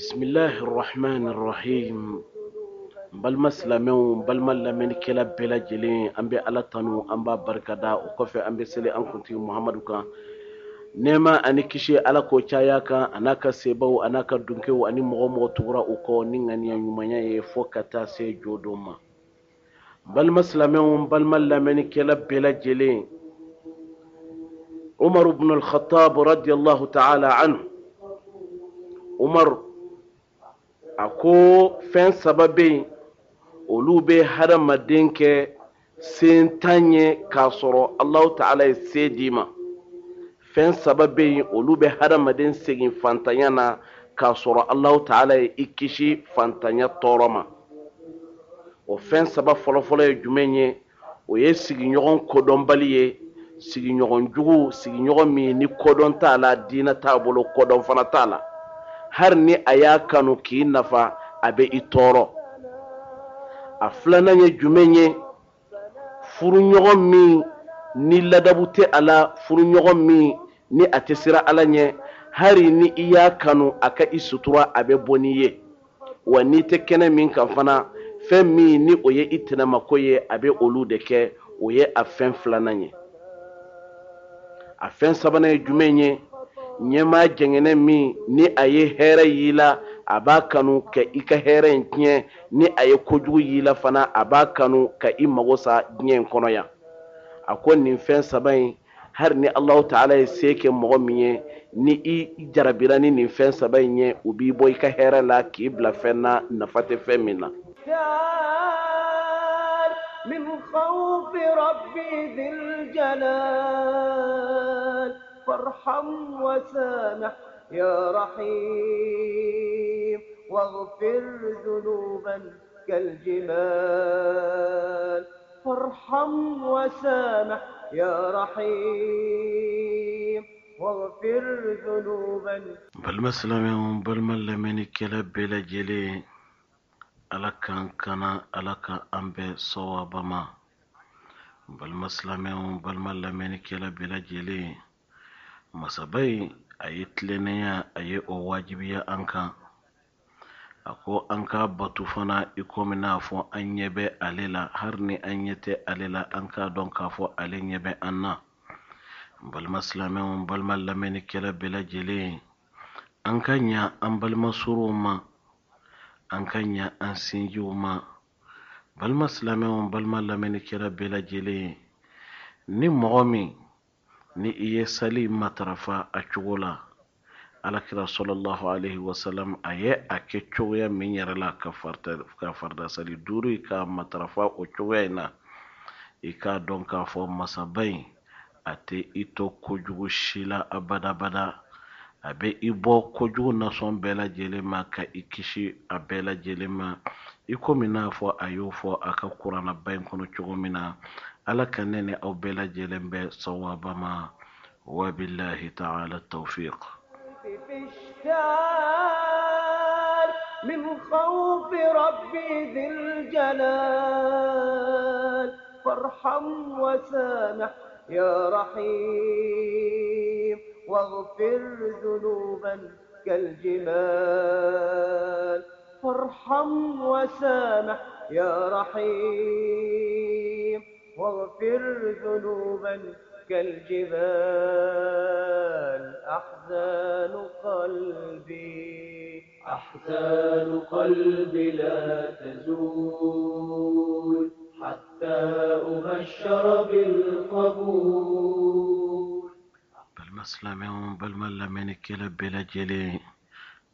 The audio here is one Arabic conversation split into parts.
بسم الله الرحمن الرحيم. بل مسلمو بل ملمن كلا بلا جلين. أم بي الله تنو أم با بركدا. أو كوفي أم بي سلي أن كنتي محمد كان نيما أني كشي الله كو تشايا أنا كسيبو أنا كدنكو أني مغو مغو تورا أو كو نين اني يمانيا يي فوكاتا سي جودوما. بل مسلمو بل ملمن كلا بلا جلين. عمر بن الخطاب رضي الله تعالى عنه. عمر a ko fɛn saba bɛ yen olu bɛ hadamaden kɛ sen tan ye k'a sɔrɔ alahu ta'ala ye se d'i ma. Fɛn saba bɛ yen olu bɛ hadamaden segin fantanya na k'a sɔrɔ alahu ta'ala ye i kisi fantanya tɔɔrɔ ma. O fɛn saba fɔlɔfɔlɔ ye jumɛn ye? O ye sigiɲɔgɔn kodɔnbali ye. Sigiɲɔgɔn jugu sigiɲɔgɔn min ni kodɔn t'a la diinɛ t'a bolo kodɔn fana t'a la hali ni a y'a kanu k'i nafa a bɛ i tɔɔrɔ. A filanan ye jumɛn ye furuɲɔgɔn min ni ladabu tɛ a la furuɲɔgɔn min ni a tɛ sira ala ɲɛ hali ni i y'a kanu a ka i sutura a bɛ bɔ n'i ye. Wa n'i tɛ kɛnɛ min kan fana fɛn min ni o ye i tɛnɛmako ye a bɛ olu de kɛ o ye a fɛn filanan ye a fɛn sabanan ye jumɛn ye ɲɛmaa jɛngɛnɛ min ni a ye hɛrɛ y'i la a b'a kanu ka i ka hɛrɛ in tiɲɛ ni a ye kojugu y'i la fana a b'a kanu ka i mago sa diɲɛ in kɔnɔ yan a ko nin fɛn saba in hali ni alahu ta'ala ye se kɛ mɔgɔ min ye ni i jarabira ni nin fɛn saba in ye u b'i bɔ i ka hɛrɛ la k'i bila fɛn na nafa tɛ fɛn min na من خوف ربي ذي الجلال فارحم وسامح يا رحيم. واغفر ذنوبا كالجمال. فارحم وسامح يا رحيم. واغفر ذنوبا بل مسلم بل من لمن كلب بلا جلي kan kana ala ka an bɛɛ sawaba masabai a ye tilenniya a ye o wajibiya an kan a ko an ka batu fana i komi n'a fɔ an ɲɛ bɛ ale la hali ni an ɲɛ tɛ ale la an k'a dɔn k'a fɔ ale ɲɛ bɛ an na. Balima silamɛw balima lamɛnnikɛla bɛɛ lajɛlen an ka ɲa an balima sorow ma an ka ɲa an sinjiw ma. Balima silamɛw balima lamɛnnikɛla bɛɛ lajɛlen ni mɔgɔ min ni i ye sali matarafa a cogo la. Alakira sɔlɔlahu alaihi wasalam a ye a kɛ cogoya min yɛrɛ la ka farida sali duuru i ka matarafa o cogoya in na. I k'a dɔn k'a fɔ masaba in a tɛ i to kojugu si la abadabada. A bɛ i bɔ kojugu nasɔn bɛɛ lajɛlen ma ka i kisi a bɛɛ lajɛlen ma. I komi n'a fɔ a y'o fɔ a ka kuranaba in kɔnɔ cogo min na ala ka ne ni aw bɛɛ lajɛlen bɛ sawaba ma wabilahi ta'ala من خوف ربي ذي الجلال. فارحم وسامح يا رحيم واغفر ذنوبا كالجمال. فارحم وسامح يا رحيم. واغفر ذنوبا كالجبال أحزان قلبي. أحزان قلبي لا تزول حتى أبشر بالقبول. بالمسلم بالملم من كلب بلا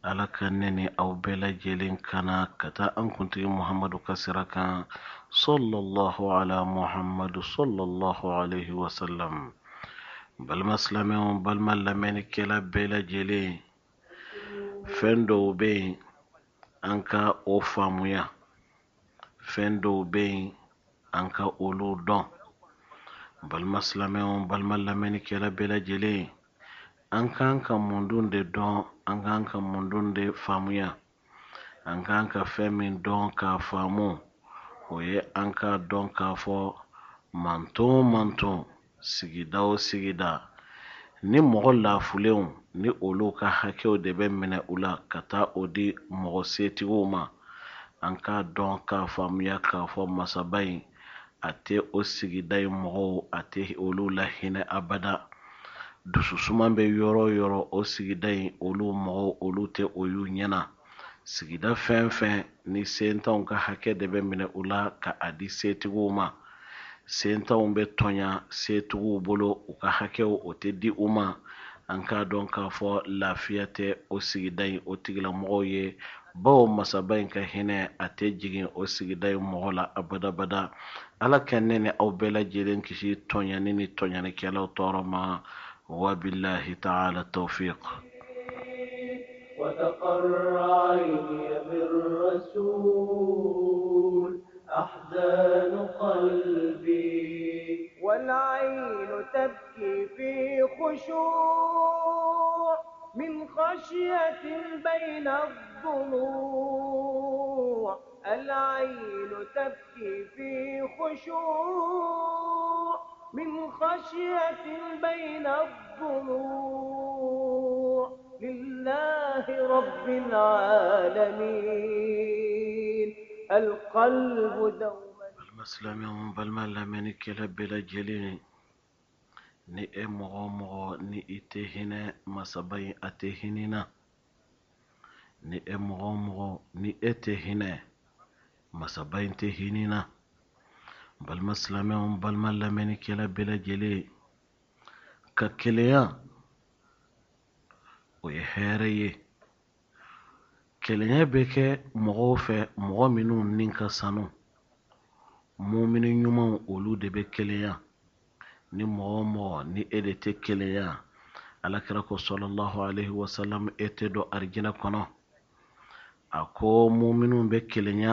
ala ka nɛni aw bɛɛ lajɛlen kana ka taa an kuntigi muhamadu sallallahu ala muhamadu sallallahu alaihi wasallam balima silamɛw balima lamɛnnikɛla bɛɛ lajɛlen fɛn dɔw bɛ yen an ka o faamuya fɛn dɔw bɛ yen an ka olu dɔn balima silamɛw balima lamɛnnikɛla bɛɛ lajɛlen an kan ka mundun de dɔn an kan ka mundun de faamuya an kan o ye an ka dɔn k'a fɔ manton manton sigida o sigida. Ni mɔgɔ laafulenw ni olu ka hakɛw de bɛ minɛ u la ka taa o di mɔgɔ setigiw ma. An k'a dɔn k'a faamuya k'a fɔ masaba in a tɛ o sigida in mɔgɔw a tɛ olu la hinɛ abada. Dususuma bɛ yɔrɔ yɔrɔ o sigida in olu mɔgɔw olu tɛ o y'u ɲɛna sigida fɛn fɛn ni sentanw ka hakɛ de bɛ minɛ u la ka a di setigiw ma. Sentanw bɛ tɔɲa setigiw bolo u ka hakɛw o tɛ di u ma. An k'a dɔn k'a fɔ lafiya tɛ o sigida in o tigilamɔgɔw ye. Bawo masaba in ka hinɛ a tɛ jigin o sigida in mɔgɔ la abadabada. Ala ka ne ni aw bɛɛ lajɛlen kisi tɔɲani ni tɔɲanikɛlaw tɔɔrɔ ma. Wabilahi ta'ala tawfiq وتقر عيني بالرسول أحزان قلبي. والعين تبكي في خشوع من خشية بين الضلوع. العين تبكي في خشوع من خشية بين الضلوع. رب العالمين. القلب دوما. المسلم يوم بالمال منك لب لجلين ني إيه امو مو ني اتهنا مصبي اتهننا ني إيه امو مو ني اتهنا مصبي اتهننا بل مسلم يوم بالمال منك لب لجلين ككليا ويهريه kelenya bɛ kɛ mɔgɔw fɛ mɔgɔ minnu ni ka sanu. Mumini ɲumanw olu de bɛ kelenya ni mɔgɔ o mɔgɔ ni e de tɛ kelenya alakira ko sɔlɔlɔhu alaihi wasalam e tɛ don arijinɛ kɔnɔ. A ko muminun bɛ kelenya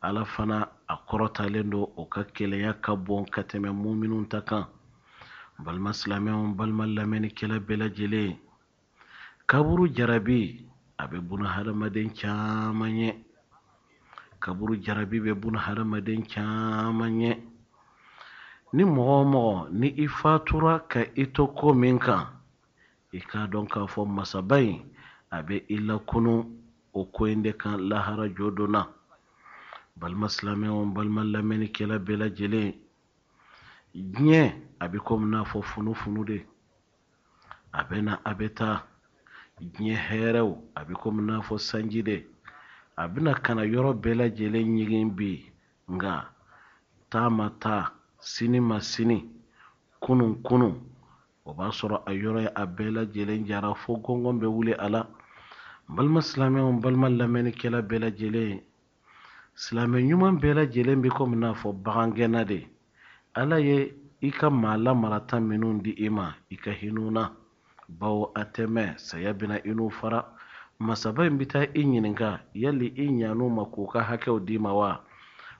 ala fana a kɔrɔtalen don o ka kelenya ka bon ka tɛmɛ muminun ta kan. Balima silamɛw balima lamɛnnikɛla bɛɛ lajɛlen. Kaburu jarabi aɓe buna hadamaden caman ye kaburu jarabi bɛ buna hadamaden caman ye ni mɔgɔ o mɔgɔ ni i fatura ka i to ko min kan. I k'a dɔn k'a fɔ masaba in a bɛ i lakunu o ko in de kan lahara jo donna balima silamɛw balima lamɛnnikɛla bɛɛ lajɛlen. Diɲɛ a bɛ komi n'a fɔ funufunu de. A bɛ na a bɛ taa. Diɲɛ hɛrɛw a bɛ komi n'a fɔ sanji de a bɛna kana yɔrɔ bɛɛ lajɛlen ɲigin bi. Nka taa ma taa sini ma sini kunun kunun o b'a sɔrɔ a yɔrɔ ye a bɛɛ lajɛlen jara fo gɔngɔn bɛ wuli a la balima silamɛw balima lamɛnnikɛla bɛɛ lajɛlen silamɛ ɲuman bɛɛ lajɛlen bɛ komi n'a fɔ bagangɛnna de. Ala ye i ka maa lamarata minnu di i ma i ka hinɛ na baw a tɛmɛ saya bɛna i n'u fara masaba in bi ta i ɲininka yali i ɲan'u ma k'u ka hakɛw d'i ma wa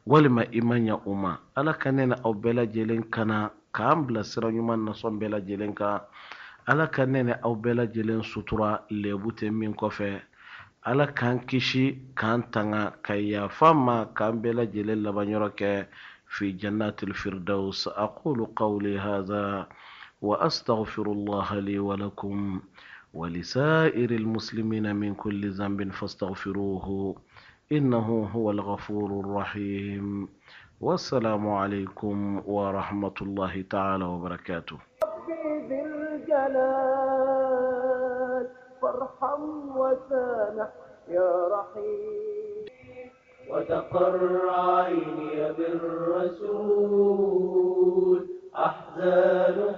walima i ma ɲa u ma ala ka ne na aw bɛɛ lajɛlen kana k'an bila sira ɲuman nasɔn bɛɛ lajɛlen kan ala ka ne ni aw bɛɛ lajɛlen sutura lebu tɛ min kɔfɛ ala k'an kisi k'an tanga ka yafa ma k'an bɛɛ lajɛlen laban kɛ fi jannatil firdaus aqulu qawli hadha. وأستغفر الله لي ولكم ولسائر المسلمين من كل ذنب فاستغفروه إنه هو الغفور الرحيم. والسلام عليكم ورحمة الله تعالى وبركاته. ذي الجلال فارحم وسامح يا رحيم. وتقر عيني بالرسول أحزان